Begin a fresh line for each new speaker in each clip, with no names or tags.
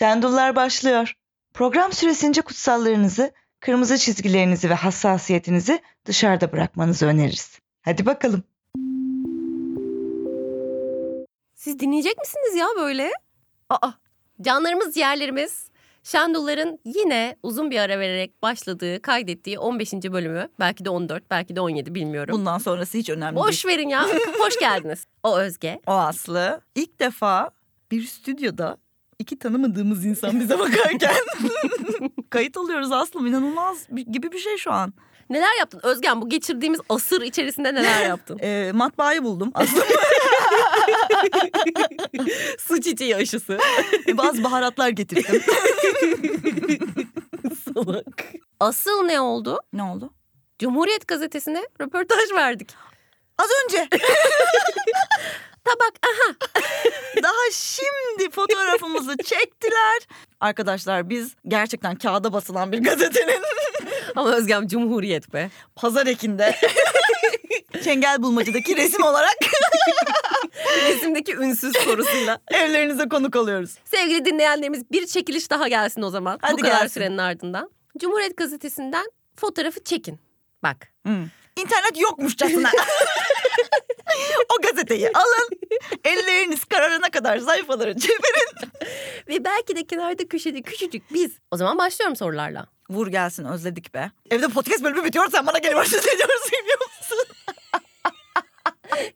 Şendullar başlıyor. Program süresince kutsallarınızı, kırmızı çizgilerinizi ve hassasiyetinizi dışarıda bırakmanızı öneririz. Hadi bakalım.
Siz dinleyecek misiniz ya böyle? Aa, canlarımız ciğerlerimiz. Şendulların yine uzun bir ara vererek başladığı, kaydettiği 15. bölümü. Belki de 14, belki de 17 bilmiyorum.
Bundan sonrası hiç önemli
Boş
değil.
verin ya. Hoş geldiniz. O Özge.
O Aslı ilk defa bir stüdyoda iki tanımadığımız insan bize bakarken kayıt alıyoruz Aslı. İnanılmaz gibi bir şey şu an.
Neler yaptın? Özgen bu geçirdiğimiz asır içerisinde neler yaptın?
Ee, matbaayı buldum aslında.
Su çiçeği aşısı.
Bazı baharatlar getirdim.
Salak. Asıl ne oldu?
ne oldu?
Cumhuriyet gazetesine röportaj verdik.
Az önce
Tabak aha.
daha şimdi fotoğrafımızı çektiler. Arkadaşlar biz gerçekten kağıda basılan bir gazetenin
Ama Özgem Cumhuriyet be.
pazar ekinde çengel bulmacadaki resim olarak
Resimdeki ünsüz sorusuyla.
evlerinize konuk oluyoruz.
Sevgili dinleyenlerimiz bir çekiliş daha gelsin o zaman.
Hadi
Bu kadar
gelsin.
sürenin ardından. Cumhuriyet gazetesinden fotoğrafı çekin. Bak.
Hmm. İnternet yokmuşçasına. o gazeteyi alın. Elleriniz kararına kadar sayfaları çevirin.
Ve belki de kenarda köşede küçücük biz. O zaman başlıyorum sorularla.
Vur gelsin özledik be. Evde podcast bölümü bitiyor sen bana geri başlıyorsun biliyor musun?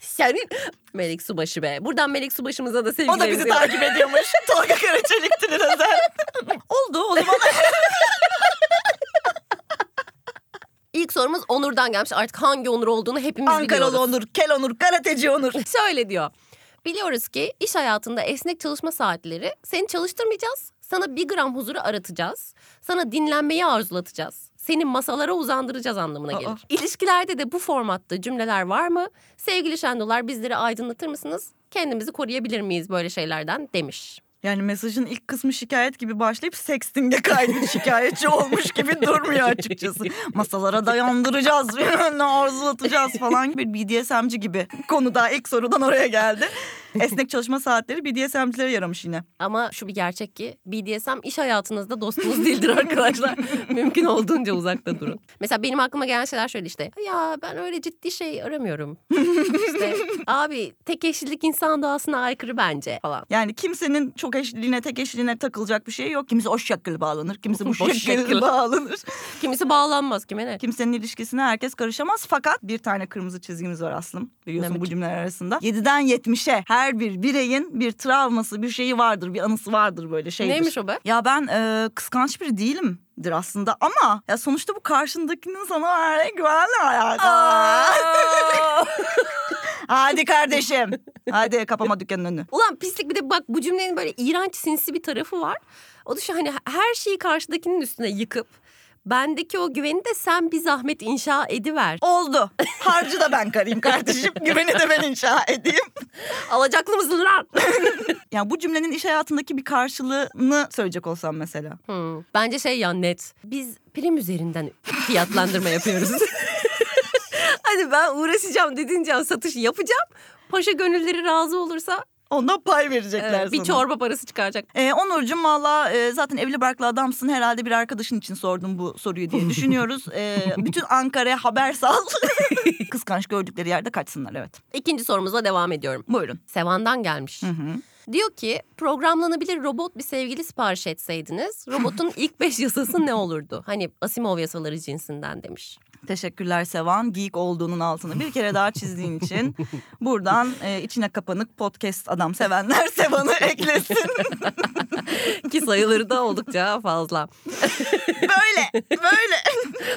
Senin Melek Subaşı be. Buradan Melek Subaşımıza da
O da
sevgilerimizi
bizi takip ediyormuş. Tolga Karaçelik'tir özel. Oldu o zaman.
İlk sorumuz Onur'dan gelmiş. Artık hangi Onur olduğunu hepimiz
Ankaralı
biliyoruz.
Onur, Kel Onur, Karateci Onur.
Şöyle diyor. Biliyoruz ki iş hayatında esnek çalışma saatleri seni çalıştırmayacağız. Sana bir gram huzuru aratacağız. Sana dinlenmeyi arzulatacağız. Seni masalara uzandıracağız anlamına gelir.
Aa.
İlişkilerde de bu formatta cümleler var mı? Sevgili Şendolar bizleri aydınlatır mısınız? Kendimizi koruyabilir miyiz böyle şeylerden demiş.
Yani mesajın ilk kısmı şikayet gibi başlayıp sexting'e kaydı şikayetçi olmuş gibi durmuyor açıkçası. Masalara dayandıracağız, ne arzulatacağız falan gibi BDSM'ci gibi. Konu daha ilk sorudan oraya geldi. Esnek çalışma saatleri BDSM'cilere yaramış yine.
Ama şu bir gerçek ki BDSM iş hayatınızda dostunuz değildir arkadaşlar. Mümkün olduğunca uzakta durun. Mesela benim aklıma gelen şeyler şöyle işte. Ya ben öyle ciddi şey aramıyorum. işte abi tek eşlilik insan doğasına aykırı bence falan.
Yani kimsenin çok eşliliğine, tek eşliliğine takılacak bir şey yok. Kimisi o şekil bağlanır, kimisi bu
O
şekil
şekil.
bağlanır.
Kimisi bağlanmaz kime ne?
Kimsenin ilişkisine herkes karışamaz. Fakat bir tane kırmızı çizgimiz var Aslım. Biliyorsun
Ne
bu cümleler arasında. 7'den 70'e her bir bireyin bir travması, bir şeyi vardır. Bir anısı vardır böyle şeydir.
Neymiş o be?
Ya ben e, kıskanç biri değilimdir aslında ama ya sonuçta bu karşındakinin sana verdiği güvenle alakalı. Hadi kardeşim. Hadi kapama dükkanın önünü.
Ulan pislik bir de bak bu cümlenin böyle iğrenç sinsi bir tarafı var. O da şu hani her şeyi karşıdakinin üstüne yıkıp bendeki o güveni de sen bir zahmet inşa ediver.
Oldu. Harcı da ben karayım kardeşim. Güveni de ben inşa edeyim.
Alacaklı mısın lan?
Yani bu cümlenin iş hayatındaki bir karşılığını söyleyecek olsam mesela.
Hmm, Bence şey ya net. Biz prim üzerinden fiyatlandırma yapıyoruz. hani ben uğraşacağım dediğince an satış yapacağım. Paşa gönülleri razı olursa
Ondan pay verecekler
e, bir
sana.
çorba parası çıkaracak.
Ee, Onurcuğum valla e, zaten evli barklı adamsın. Herhalde bir arkadaşın için sordum bu soruyu diye düşünüyoruz. Ee, bütün Ankara'ya haber sal. Kıskanç gördükleri yerde kaçsınlar evet.
İkinci sorumuza devam ediyorum.
Buyurun.
Sevan'dan gelmiş.
Hı hı.
Diyor ki programlanabilir robot bir sevgili sipariş etseydiniz robotun ilk beş yasası ne olurdu? Hani Asimov yasaları cinsinden demiş.
Teşekkürler Sevan. Geek olduğunun altını bir kere daha çizdiğin için. Buradan e, içine kapanık podcast adam sevenler Sevan'ı eklesin.
Ki sayıları da oldukça fazla.
böyle, böyle.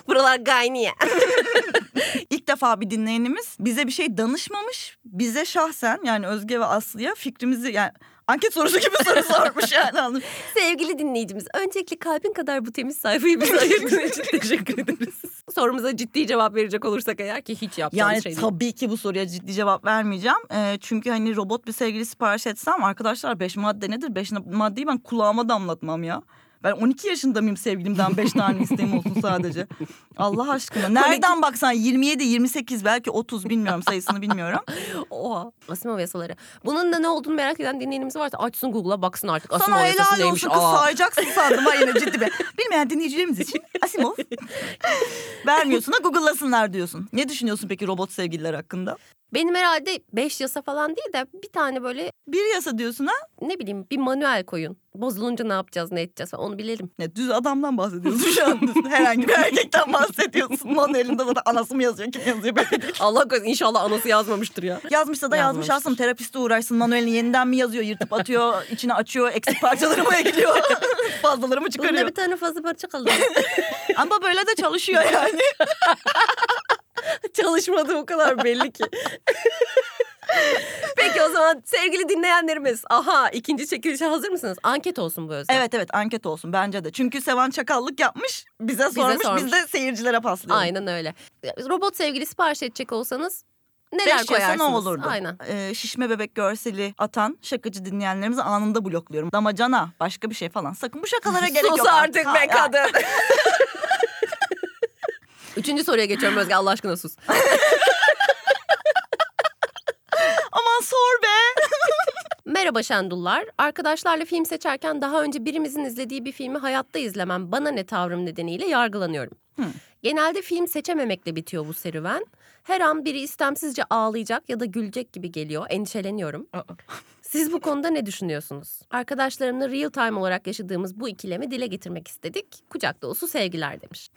Buralar gayniye.
İlk defa bir dinleyenimiz bize bir şey danışmamış. Bize şahsen yani Özge ve Aslı'ya fikrimizi yani anket sorusu gibi soru sormuş yani.
Sevgili dinleyicimiz, öncelikle kalbin kadar bu temiz sayfayı bize ayırdığın için teşekkür ederiz. Sorumuza ciddi cevap verecek olursak eğer ki hiç yapacağımız
Yani
şey değil.
tabii ki bu soruya ciddi cevap vermeyeceğim. Ee, çünkü hani robot bir sevgili sipariş etsem arkadaşlar beş madde nedir? Beş maddeyi ben kulağıma damlatmam ya. Ben 12 yaşında mıyım sevgilimden 5 tane isteğim olsun sadece. Allah aşkına. Nereden baksan 27, 28 belki 30 bilmiyorum sayısını bilmiyorum.
Oha. Asimov yasaları. Bunun da ne olduğunu merak eden dinleyenimiz varsa açsın Google'a baksın artık. Asimov
Sana
yasası
helal
neymiş?
olsun kız
Aa.
sayacaksın sandım ha yine ciddi bir. Bilmeyen dinleyicilerimiz için Asimov. Vermiyorsun da Google'lasınlar diyorsun. Ne düşünüyorsun peki robot sevgililer hakkında?
Benim herhalde 5 yasa falan değil de bir tane böyle
Bir yasa diyorsun ha?
ne bileyim bir manuel koyun. Bozulunca ne yapacağız ne edeceğiz falan onu bilelim.
Ne düz adamdan bahsediyorsun şu an. Herhangi bir erkekten bahsediyorsun. Manuelinde zaten anası mı yazıyor kim yazıyor belli değil.
Allah korusun inşallah anası yazmamıştır ya.
Yazmışsa da yazmış
Yazmamıştır.
aslında terapiste uğraşsın. Manuelini yeniden mi yazıyor, yırtıp atıyor, içine açıyor, eksik parçaları mı ekliyor, fazlaları mı
Bunda
çıkarıyor.
bir tane fazla parça kaldı.
Ama böyle de çalışıyor yani.
Çalışmadı o kadar belli ki. Peki o zaman sevgili dinleyenlerimiz. Aha ikinci çekilişe hazır mısınız? Anket olsun bu özel.
Evet evet anket olsun bence de. Çünkü Sevan çakallık yapmış, bize sormuş,
sormuş.
biz de seyircilere paslıyoruz.
Aynen öyle. Robot sevgili sipariş edecek olsanız neler
Beş
koyarsınız?
ne olurdu?
Aynen.
Ee, şişme bebek görseli atan şakacı dinleyenlerimizi anında blokluyorum. Damacana başka bir şey falan. Sakın bu şakalara gerek
Sus
yok.
artık
Ha,
be kadın. Üçüncü soruya geçiyorum Özge Allah aşkına sus.
Aman sor be.
Merhaba Şendullar. Arkadaşlarla film seçerken daha önce birimizin izlediği bir filmi hayatta izlemem bana ne tavrım nedeniyle yargılanıyorum.
Hı.
Genelde film seçememekle bitiyor bu serüven. Her an biri istemsizce ağlayacak ya da gülecek gibi geliyor. Endişeleniyorum. Siz bu konuda ne düşünüyorsunuz? Arkadaşlarımla real time olarak yaşadığımız bu ikilemi dile getirmek istedik. Kucak dolusu sevgiler demiş.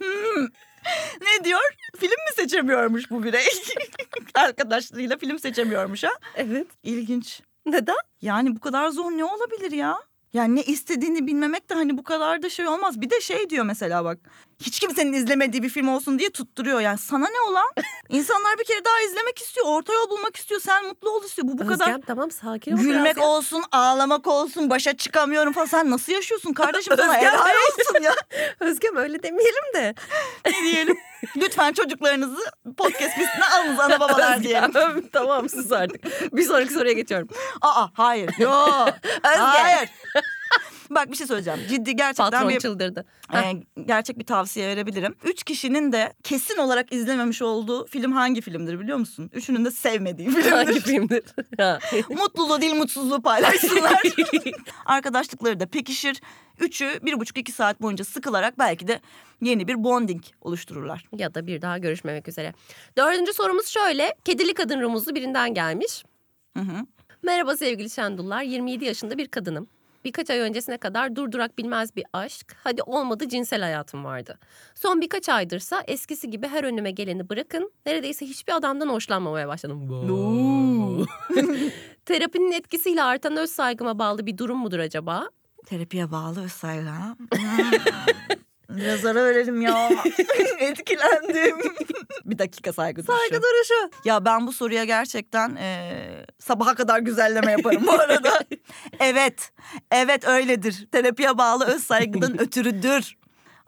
ne diyor? Film mi seçemiyormuş bu birey? Arkadaşlarıyla film seçemiyormuş ha?
Evet.
İlginç.
Neden?
Yani bu kadar zor ne olabilir ya? Yani ne istediğini bilmemek de hani bu kadar da şey olmaz. Bir de şey diyor mesela bak. Hiç kimsenin izlemediği bir film olsun diye tutturuyor. Yani sana ne olan? İnsanlar bir kere daha izlemek istiyor. Orta yol bulmak istiyor. Sen mutlu ol istiyor. Bu bu kadar
Özgem, tamam sakin ol
Gülmek
biraz
olsun, ağlamak olsun, başa çıkamıyorum falan. Sen nasıl yaşıyorsun kardeşim? Sana
Özgem
helal olsun ya.
Özgem öyle demeyelim de.
Ne diyelim? Lütfen çocuklarınızı podcast listesine alınız ana babalar diyelim.
Özgem, tamam sus artık. Bir sonraki soruya geçiyorum.
Aa hayır. Yo.
Özge.
hayır. Bak bir şey söyleyeceğim. Ciddi gerçekten
Patron
bir
çıldırdı.
e, gerçek bir tavsiye verebilirim. Üç kişinin de kesin olarak izlememiş olduğu film hangi filmdir biliyor musun? Üçünün de sevmediği
Hangi
filmdir.
filmdir? Ha.
Mutluluğu değil mutsuzluğu paylaşsınlar. Arkadaşlıkları da pekişir. Üçü bir buçuk iki saat boyunca sıkılarak belki de yeni bir bonding oluştururlar.
ya da bir daha görüşmemek üzere. Dördüncü sorumuz şöyle. Kedili kadın rumuzlu birinden gelmiş.
Hı hı.
Merhaba sevgili Şendullar. 27 yaşında bir kadınım. Birkaç ay öncesine kadar durdurak bilmez bir aşk, hadi olmadı cinsel hayatım vardı. Son birkaç aydırsa eskisi gibi her önüme geleni bırakın, neredeyse hiçbir adamdan hoşlanmamaya başladım. Terapinin etkisiyle artan öz saygıma bağlı bir durum mudur acaba?
Terapiye bağlı saygı. ha? Hmm. Biraz ara verelim ya. Etkilendim. bir dakika saygı duruşu.
Saygı duruşu.
Ya ben bu soruya gerçekten eee, sabaha kadar güzelleme yaparım bu arada. evet, evet öyledir. Terapiye bağlı öz saygıdan ötürüdür.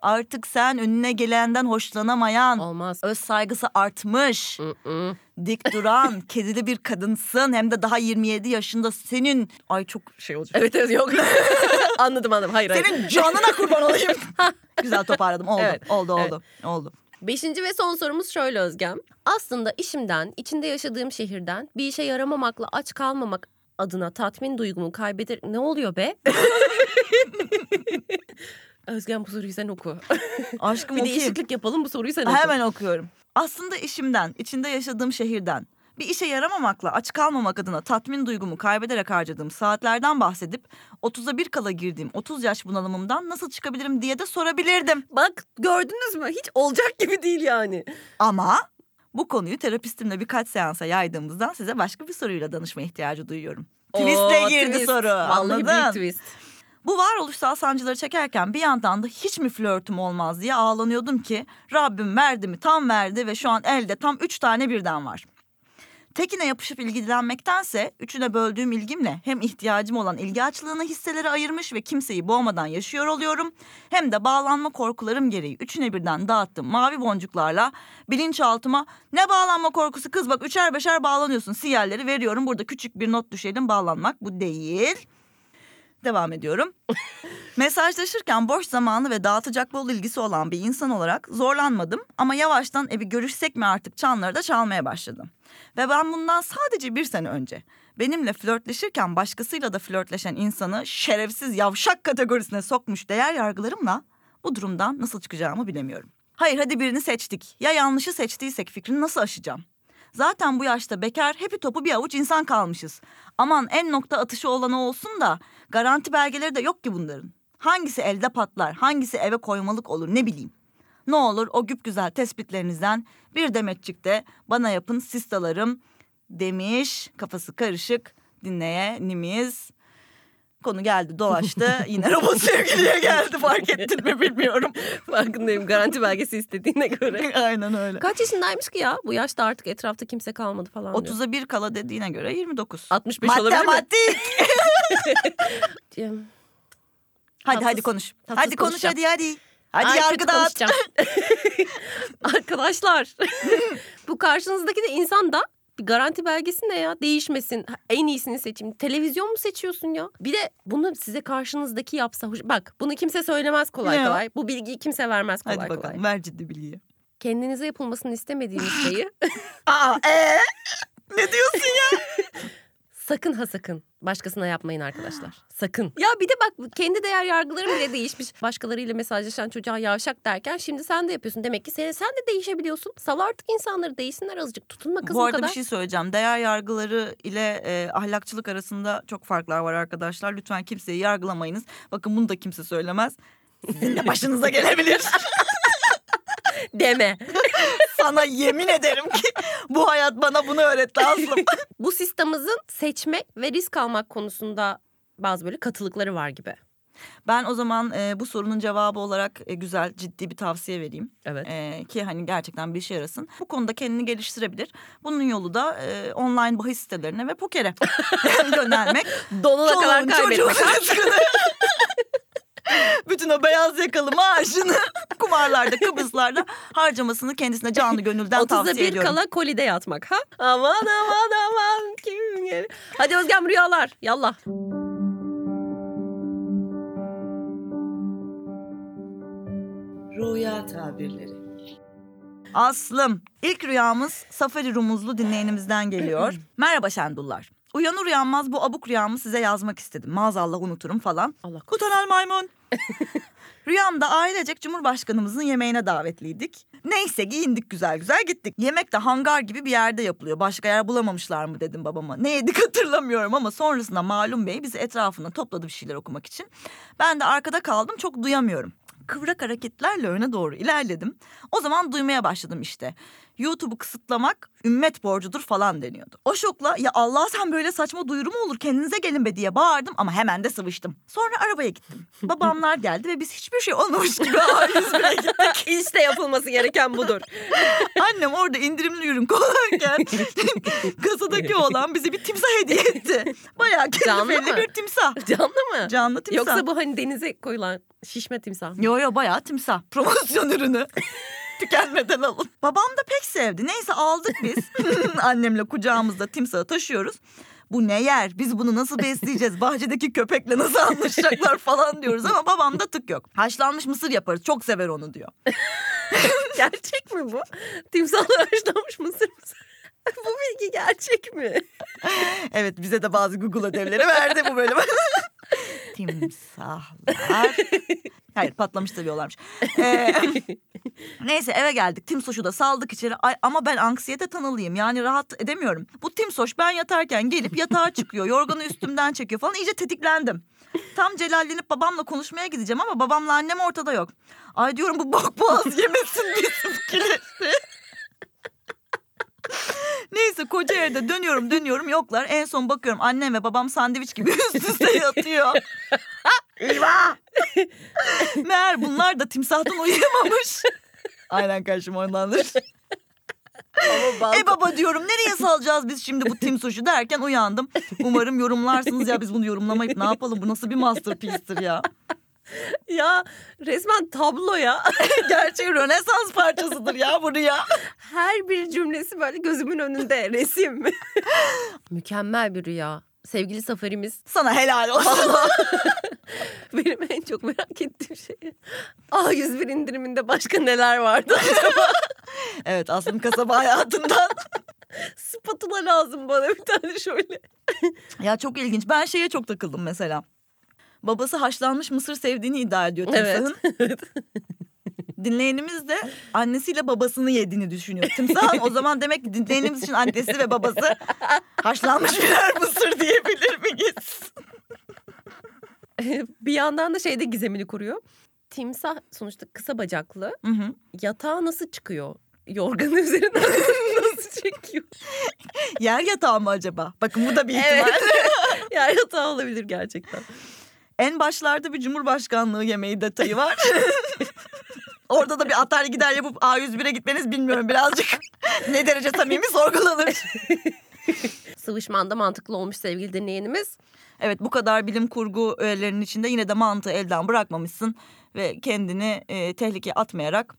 Artık sen önüne gelenden hoşlanamayan,
Olmaz.
öz saygısı artmış,
Mm-mm.
Dik duran, kedili bir kadınsın. Hem de daha 27 yaşında senin... Ay çok şey olacak.
Evet evet yok. anladım anladım. Hayır hayır.
Senin canına kurban olayım. Güzel toparladım. Oldu,
Evet,
oldu,
evet.
oldu, oldu.
Beşinci ve son sorumuz şöyle Özgem. Aslında işimden, içinde yaşadığım şehirden bir işe yaramamakla aç kalmamak adına tatmin duygumu kaybeder... Ne oluyor be? Özgem bu soruyu sen oku.
Aşkım
bir
okuyayım.
değişiklik yapalım bu soruyu sen oku.
Hemen okuyorum. Aslında işimden, içinde yaşadığım şehirden, bir işe yaramamakla aç kalmamak adına tatmin duygumu kaybederek harcadığım saatlerden bahsedip 30'a bir kala girdiğim 30 yaş bunalımımdan nasıl çıkabilirim diye de sorabilirdim.
Bak gördünüz mü? Hiç olacak gibi değil yani.
Ama bu konuyu terapistimle birkaç seansa yaydığımızdan size başka bir soruyla danışma ihtiyacı duyuyorum. Twist'le
Oo,
girdi
twist.
soru.
Vallahi
Anladın?
twist.
Bu varoluşsal sancıları çekerken bir yandan da hiç mi flörtüm olmaz diye ağlanıyordum ki Rabbim verdi mi tam verdi ve şu an elde tam üç tane birden var. Tekine yapışıp ilgilenmektense üçüne böldüğüm ilgimle hem ihtiyacım olan ilgi açlığını hisselere ayırmış ve kimseyi boğmadan yaşıyor oluyorum. Hem de bağlanma korkularım gereği üçüne birden dağıttığım mavi boncuklarla bilinçaltıma ne bağlanma korkusu kız bak üçer beşer bağlanıyorsun sinyalleri veriyorum. Burada küçük bir not düşelim bağlanmak bu değil. Devam ediyorum. Mesajlaşırken boş zamanı ve dağıtacak bol ilgisi olan bir insan olarak zorlanmadım ama yavaştan evi görüşsek mi artık çanları da çalmaya başladım. Ve ben bundan sadece bir sene önce benimle flörtleşirken başkasıyla da flörtleşen insanı şerefsiz yavşak kategorisine sokmuş değer yargılarımla bu durumdan nasıl çıkacağımı bilemiyorum. Hayır hadi birini seçtik. Ya yanlışı seçtiysek fikrini nasıl aşacağım? Zaten bu yaşta bekar hepi topu bir avuç insan kalmışız. Aman en nokta atışı olanı olsun da garanti belgeleri de yok ki bunların. Hangisi elde patlar, hangisi eve koymalık olur ne bileyim. Ne olur o güp güzel tespitlerinizden bir demetçik de bana yapın sistalarım demiş. Kafası karışık dinleyenimiz. Konu geldi dolaştı yine robot sevgiliye geldi fark ettin mi bilmiyorum.
Farkındayım garanti belgesi istediğine göre.
Aynen öyle.
Kaç yaşındaymış ki ya? Bu yaşta artık etrafta kimse kalmadı falan diyor.
30'a bir kala dediğine göre 29.
65 olabilir mi?
Matematik. Hadi
Tatsız-
hadi konuş.
tatsız
Hadi konuş hadi hadi. Hadi
Ay,
yargı dağıt.
Arkadaşlar bu karşınızdaki de insan da bir garanti belgesi ne ya? Değişmesin. En iyisini seçeyim. Televizyon mu seçiyorsun ya? Bir de bunu size karşınızdaki yapsa. hoş- Bak bunu kimse söylemez kolay
Ne o?
kolay. Bu bilgiyi kimse vermez kolay
Hadi
kolay.
bakalım ver ciddi bilgiyi.
Kendinize yapılmasını istemediğiniz şeyi
Aa ee? Ne diyorsun ya?
sakın ha sakın başkasına yapmayın arkadaşlar. Sakın. Ya bir de bak kendi değer yargılarım bile değişmiş. Başkalarıyla mesajlaşan çocuğa yavşak derken şimdi sen de yapıyorsun. Demek ki sen, sen de değişebiliyorsun. Sal artık insanları değişsinler azıcık. Tutunma kızım
Bu arada
kadar.
bir şey söyleyeceğim. Değer yargıları ile e, ahlakçılık arasında çok farklar var arkadaşlar. Lütfen kimseyi yargılamayınız. Bakın bunu da kimse söylemez. Sizin de başınıza gelebilir.
Deme.
Sana yemin ederim ki bu hayat bana bunu öğretti Aslım.
Bu sistemimizin seçmek ve risk almak konusunda bazı böyle katılıkları var gibi.
Ben o zaman e, bu sorunun cevabı olarak e, güzel ciddi bir tavsiye vereyim.
Evet.
E, ki hani gerçekten bir işe yarasın. Bu konuda kendini geliştirebilir. Bunun yolu da e, online bahis sitelerine ve pokere yönelmek.
Donuna kadar kaybetmek.
çocuğun. Bütün o beyaz yakalı maaşını kumarlarda, kıbrıslarda harcamasını kendisine canlı gönülden
30'da
tavsiye
bir
ediyorum.
kala kolide yatmak ha? Aman aman aman kim gelir? Hadi Özgem rüyalar yallah.
Rüya tabirleri. Aslım. İlk rüyamız Safari Rumuzlu dinleyenimizden geliyor. Merhaba Şendullar. Uyanır uyanmaz bu abuk rüyamı size yazmak istedim. Maazallah unuturum falan.
Allah
Kutanal maymun. Rüyamda ailecek Cumhurbaşkanımızın yemeğine davetliydik. Neyse giyindik güzel güzel gittik. Yemek de hangar gibi bir yerde yapılıyor. Başka yer bulamamışlar mı dedim babama. Ne yedik hatırlamıyorum ama sonrasında malum bey bizi etrafına topladı bir şeyler okumak için. Ben de arkada kaldım çok duyamıyorum. Kıvrak hareketlerle öne doğru ilerledim. O zaman duymaya başladım işte. YouTube'u kısıtlamak ümmet borcudur falan deniyordu. O şokla ya Allah sen böyle saçma duyuru mu olur kendinize gelin be diye bağırdım ama hemen de sıvıştım. Sonra arabaya gittim. Babamlar geldi ve biz hiçbir şey olmamış gibi A101'e gittik.
İşte yapılması gereken budur.
Annem orada indirimli ürün kullanırken kasadaki olan bize bir timsah hediye etti. Bayağı
Canlı
keyifli
mı?
bir timsah.
Canlı mı?
Canlı timsah.
Yoksa bu hani denize koyulan şişme timsah mı?
Yo yo bayağı timsah. Promosyon ürünü. Tükenmeden alın. Babam da pek sevdi. Neyse aldık biz. Annemle kucağımızda timsahı taşıyoruz. Bu ne yer? Biz bunu nasıl besleyeceğiz? Bahçedeki köpekle nasıl anlaşacaklar falan diyoruz ama babamda tık yok. Haşlanmış mısır yaparız. Çok sever onu diyor.
Gerçek mi bu? Timsahlar haşlanmış mısır mısır? bu bilgi gerçek mi?
Evet bize de bazı Google ödevleri verdi bu bölüm. Timsahlar. Hayır patlamış seviyorlarmış. Ee, neyse eve geldik. Timsoş'u da saldık içeri. Ay, ama ben anksiyete tanılıyım. Yani rahat edemiyorum. Bu Timsoş ben yatarken gelip yatağa çıkıyor. Yorganı üstümden çekiyor falan. İyice tetiklendim. Tam celallenip babamla konuşmaya gideceğim ama babamla annem ortada yok. Ay diyorum bu bok boğaz yemesin bizimkileri. Neyse koca evde dönüyorum dönüyorum yoklar. En son bakıyorum annem ve babam sandviç gibi üst üste yatıyor. Eyvah! Meğer bunlar da timsahtan uyuyamamış. Aynen karşıma ondandır.
Ama
E baba diyorum nereye salacağız biz şimdi bu timsoşu derken uyandım. Umarım yorumlarsınız ya biz bunu yorumlamayıp ne yapalım bu nasıl bir masterpiece'tir ya.
ya resmen tablo ya.
Gerçek Rönesans parçasıdır ya bu rüya.
Her bir cümlesi böyle gözümün önünde resim. Mükemmel bir rüya. sevgili safarimiz
Sana helal olsun.
benim en çok merak ettiğim şey. A101 indiriminde başka neler vardı?
evet aslında kasaba hayatından.
Spatula lazım bana bir tane şöyle.
Ya çok ilginç. Ben şeye çok takıldım mesela. Babası haşlanmış mısır sevdiğini iddia ediyor
Evet.
Timsah'ın. Dinleyenimiz de annesiyle babasını yediğini düşünüyor. Timsah'ın o zaman demek ki dinleyenimiz için annesi ve babası haşlanmış birer mısır diyebilir miyiz?
bir yandan da şeyde gizemini kuruyor. Timsah sonuçta kısa bacaklı.
Hı hı.
Yatağa nasıl çıkıyor? Yorganın üzerinden nasıl çekiyor?
Yer yatağı mı acaba? Bakın bu da bir ihtimal.
Evet. yani yatağı olabilir gerçekten.
En başlarda bir cumhurbaşkanlığı yemeği detayı var. Orada da bir atar gider yapıp A101'e gitmeniz bilmiyorum birazcık ne derece samimi sorgulanır.
Sıvışmanda mantıklı olmuş sevgili dinleyenimiz.
Evet bu kadar bilim kurgu öğelerinin içinde yine de mantığı elden bırakmamışsın ve kendini e, tehlikeye atmayarak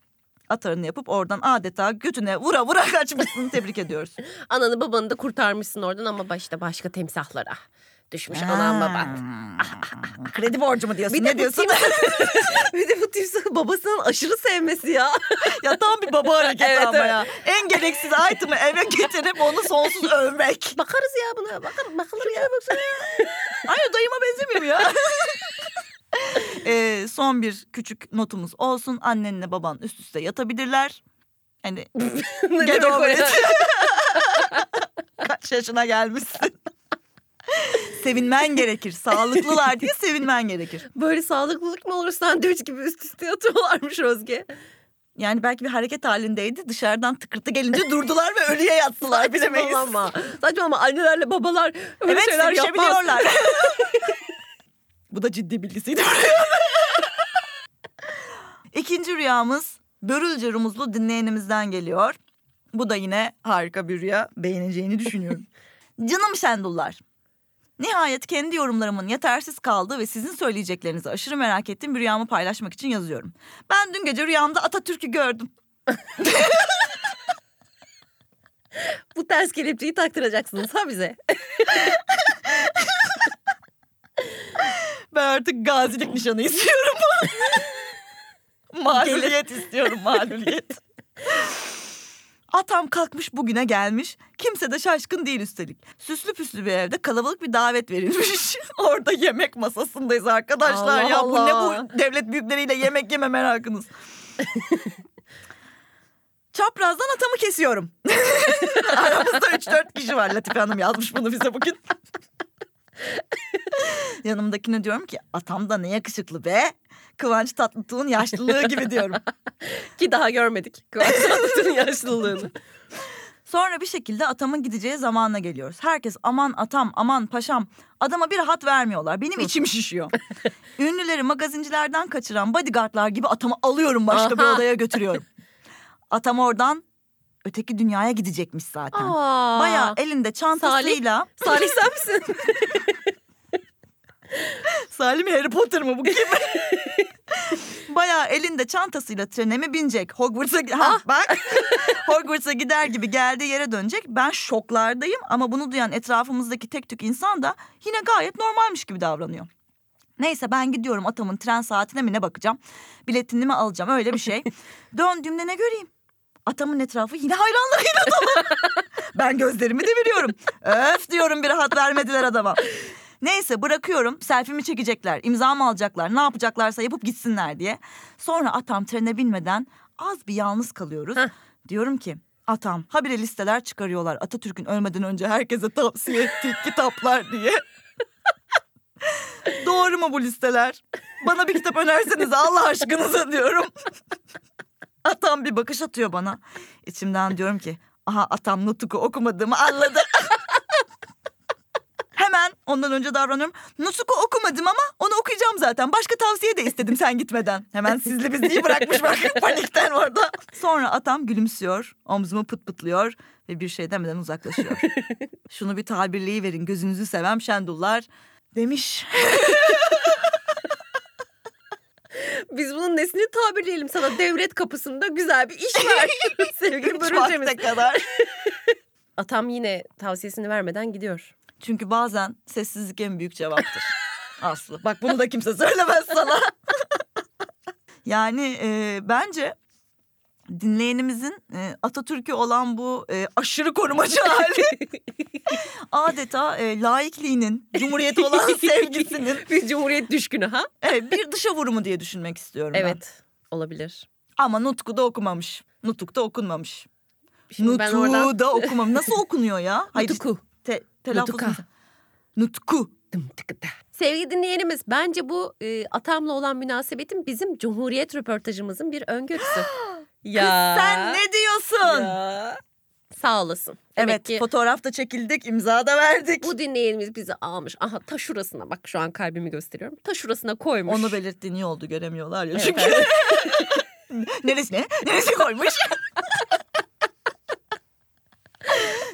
atarını yapıp oradan adeta götüne vura vura kaçmışsın. Tebrik ediyoruz.
Ananı babanı da kurtarmışsın oradan ama başta başka temsahlara düşmüş anan baban.
Kredi borcu mu diyorsun?
Bir
ne diyorsun?
bir de bu timsahı babasının aşırı sevmesi ya.
ya tam bir baba hareketi
Evet,
ama
evet.
ya. En gereksiz item'ı eve getirip onu sonsuz övmek.
Bakarız ya buna. Bakar, bakılır ya.
Aynı dayıma benzemiyor ya? Ee, son bir küçük notumuz olsun. Annenle baban üst üste yatabilirler. Hani Get over
ya?
it. kaç yaşına gelmişsin. Sevinmen gerekir. Sağlıklılar diye sevinmen gerekir.
Böyle sağlıklılık mı olur sandviç gibi üst üste yatıyorlarmış Özge.
Yani belki bir hareket halindeydi. Dışarıdan tıkırtı gelince durdular ve ölüye yattılar bilemeyiz.
Saçmalama. Saçmalama annelerle babalar öyle
Evet
şeyler yapmaz.
sevişebiliyorlar. Bu da ciddi bilgisiydi. İkinci rüyamız Börülce Rumuzlu dinleyenimizden geliyor. Bu da yine harika bir rüya. Beğeneceğini düşünüyorum. Canım Şendullar. Nihayet kendi yorumlarımın yetersiz kaldığı ve sizin söyleyeceklerinizi aşırı merak ettiğim bir rüyamı paylaşmak için yazıyorum. Ben dün gece rüyamda Atatürk'ü gördüm.
Bu ters kelepçeyi taktıracaksınız ha bize.
Ben artık gazilik nişanı istiyorum. Mağluliyet istiyorum mağluliyet. Atam kalkmış bugüne gelmiş. Kimse de şaşkın değil üstelik. Süslü püslü bir evde kalabalık bir davet verilmiş. Orada yemek masasındayız arkadaşlar.
Allah
ya bu ne
Allah.
bu devlet büyükleriyle yemek yeme merakınız. Çaprazdan atamı kesiyorum. Aramızda 3-4 kişi var. Latife Hanım yazmış bunu bize bugün. Yanımdakine diyorum ki atam da ne yakışıklı be. Kıvanç Tatlıtuğ'un yaşlılığı gibi diyorum.
Ki daha görmedik. Kıvanç Tatlıtuğ'un yaşlılığını.
Sonra bir şekilde atamın gideceği zamanla geliyoruz. Herkes aman atam aman paşam adama bir rahat vermiyorlar. Benim içim şişiyor. Ünlüleri magazincilerden kaçıran bodyguardlar gibi atamı alıyorum başka bir
Aha.
odaya götürüyorum. Atam oradan öteki dünyaya gidecekmiş zaten.
Aa,
Bayağı elinde çantasıyla.
Salih sen misin?
Salim Harry Potter mı bu kim? Bayağı elinde çantasıyla trene mi binecek? Hogwarts'a ha, bak. Hogwarts'a gider gibi geldiği yere dönecek. Ben şoklardayım ama bunu duyan etrafımızdaki tek tük insan da yine gayet normalmiş gibi davranıyor. Neyse ben gidiyorum atamın tren saatine mi ne bakacağım. Biletini mi alacağım öyle bir şey. Döndüğümde ne göreyim? Atamın etrafı yine hayranlarıyla dolu. ben gözlerimi deviriyorum. Öf diyorum bir rahat vermediler adama. Neyse bırakıyorum. Selfie'mi çekecekler, imza mı alacaklar, ne yapacaklarsa yapıp gitsinler diye. Sonra atam trene binmeden az bir yalnız kalıyoruz.
Heh.
Diyorum ki atam habire listeler çıkarıyorlar Atatürk'ün ölmeden önce herkese tavsiye ettiği kitaplar diye. Doğru mu bu listeler? Bana bir kitap önerseniz Allah aşkınıza diyorum. Atam bir bakış atıyor bana. İçimden diyorum ki aha atam Nutuk'u okumadığımı anladı. Hemen ondan önce davranıyorum. Nutuk'u okumadım ama onu okuyacağım zaten. Başka tavsiye de istedim sen gitmeden. Hemen sizli bizliyi bırakmış bak panikten orada. Sonra atam gülümsüyor, omzumu pıt pıtlıyor ve bir şey demeden uzaklaşıyor. Şunu bir tabirliği verin gözünüzü sevem şendullar demiş.
Biz bunun nesini tabirleyelim sana devlet kapısında güzel bir iş ver. Sevgili börülcemiz.
kadar.
Atam yine tavsiyesini vermeden gidiyor.
Çünkü bazen sessizlik en büyük cevaptır. Aslı. Bak bunu da kimse söylemez sana. yani e, bence dinleyenimizin e, Atatürk'ü olan bu e, aşırı korumacı hali adeta e, laikliğinin, cumhuriyete olan sevgisinin
Bir cumhuriyet düşkünü ha?
evet, bir dışa vurumu diye düşünmek istiyorum ben.
Evet olabilir.
Ama Nutku da okumamış. Nutuk da okunmamış.
Şimdi ben
Nutu
oradan...
da okumamış. Nasıl okunuyor ya? Hayır,
Nutuku.
Te, telaffuz
Nutuka.
Nutku.
Sevgili dinleyenimiz bence bu e, atamla olan münasebetin bizim Cumhuriyet röportajımızın bir öngörüsü. ya.
Sen ne diyorsun?
Ya. Sağ olasın. Demek
Evet
ki
fotoğrafta çekildik imza da verdik.
bu dinleyenimiz bizi almış. Aha ta şurasına bak şu an kalbimi gösteriyorum. Ta şurasına koymuş.
Onu belirttiğin iyi oldu göremiyorlar ya çünkü.
evet.
Neresine? Neresine koymuş?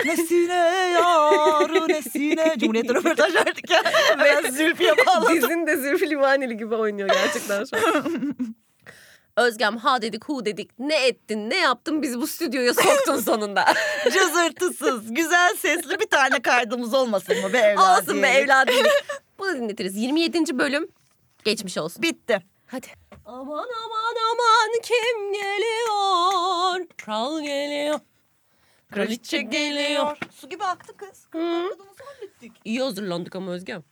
nesine yaru nesine. Cumhuriyet'te röportaj verdik ya. Beyaz Zülfiye bağladı.
Dizin de Zülfü Livaneli gibi oynuyor gerçekten şu an. Özgem ha dedik hu dedik ne ettin ne yaptın bizi bu stüdyoya soktun sonunda.
Cızırtısız, güzel sesli bir tane kaydımız olmasın mı be evladım?
Olsun be evladım. Bunu dinletiriz. 27. bölüm geçmiş olsun.
Bitti.
Hadi. Aman aman aman kim geliyor? Kral geliyor. Kraliçe geliyor.
Su gibi aktı kız.
Hı.
Kadını hallettik.
İyi hazırlandık ama Özgem.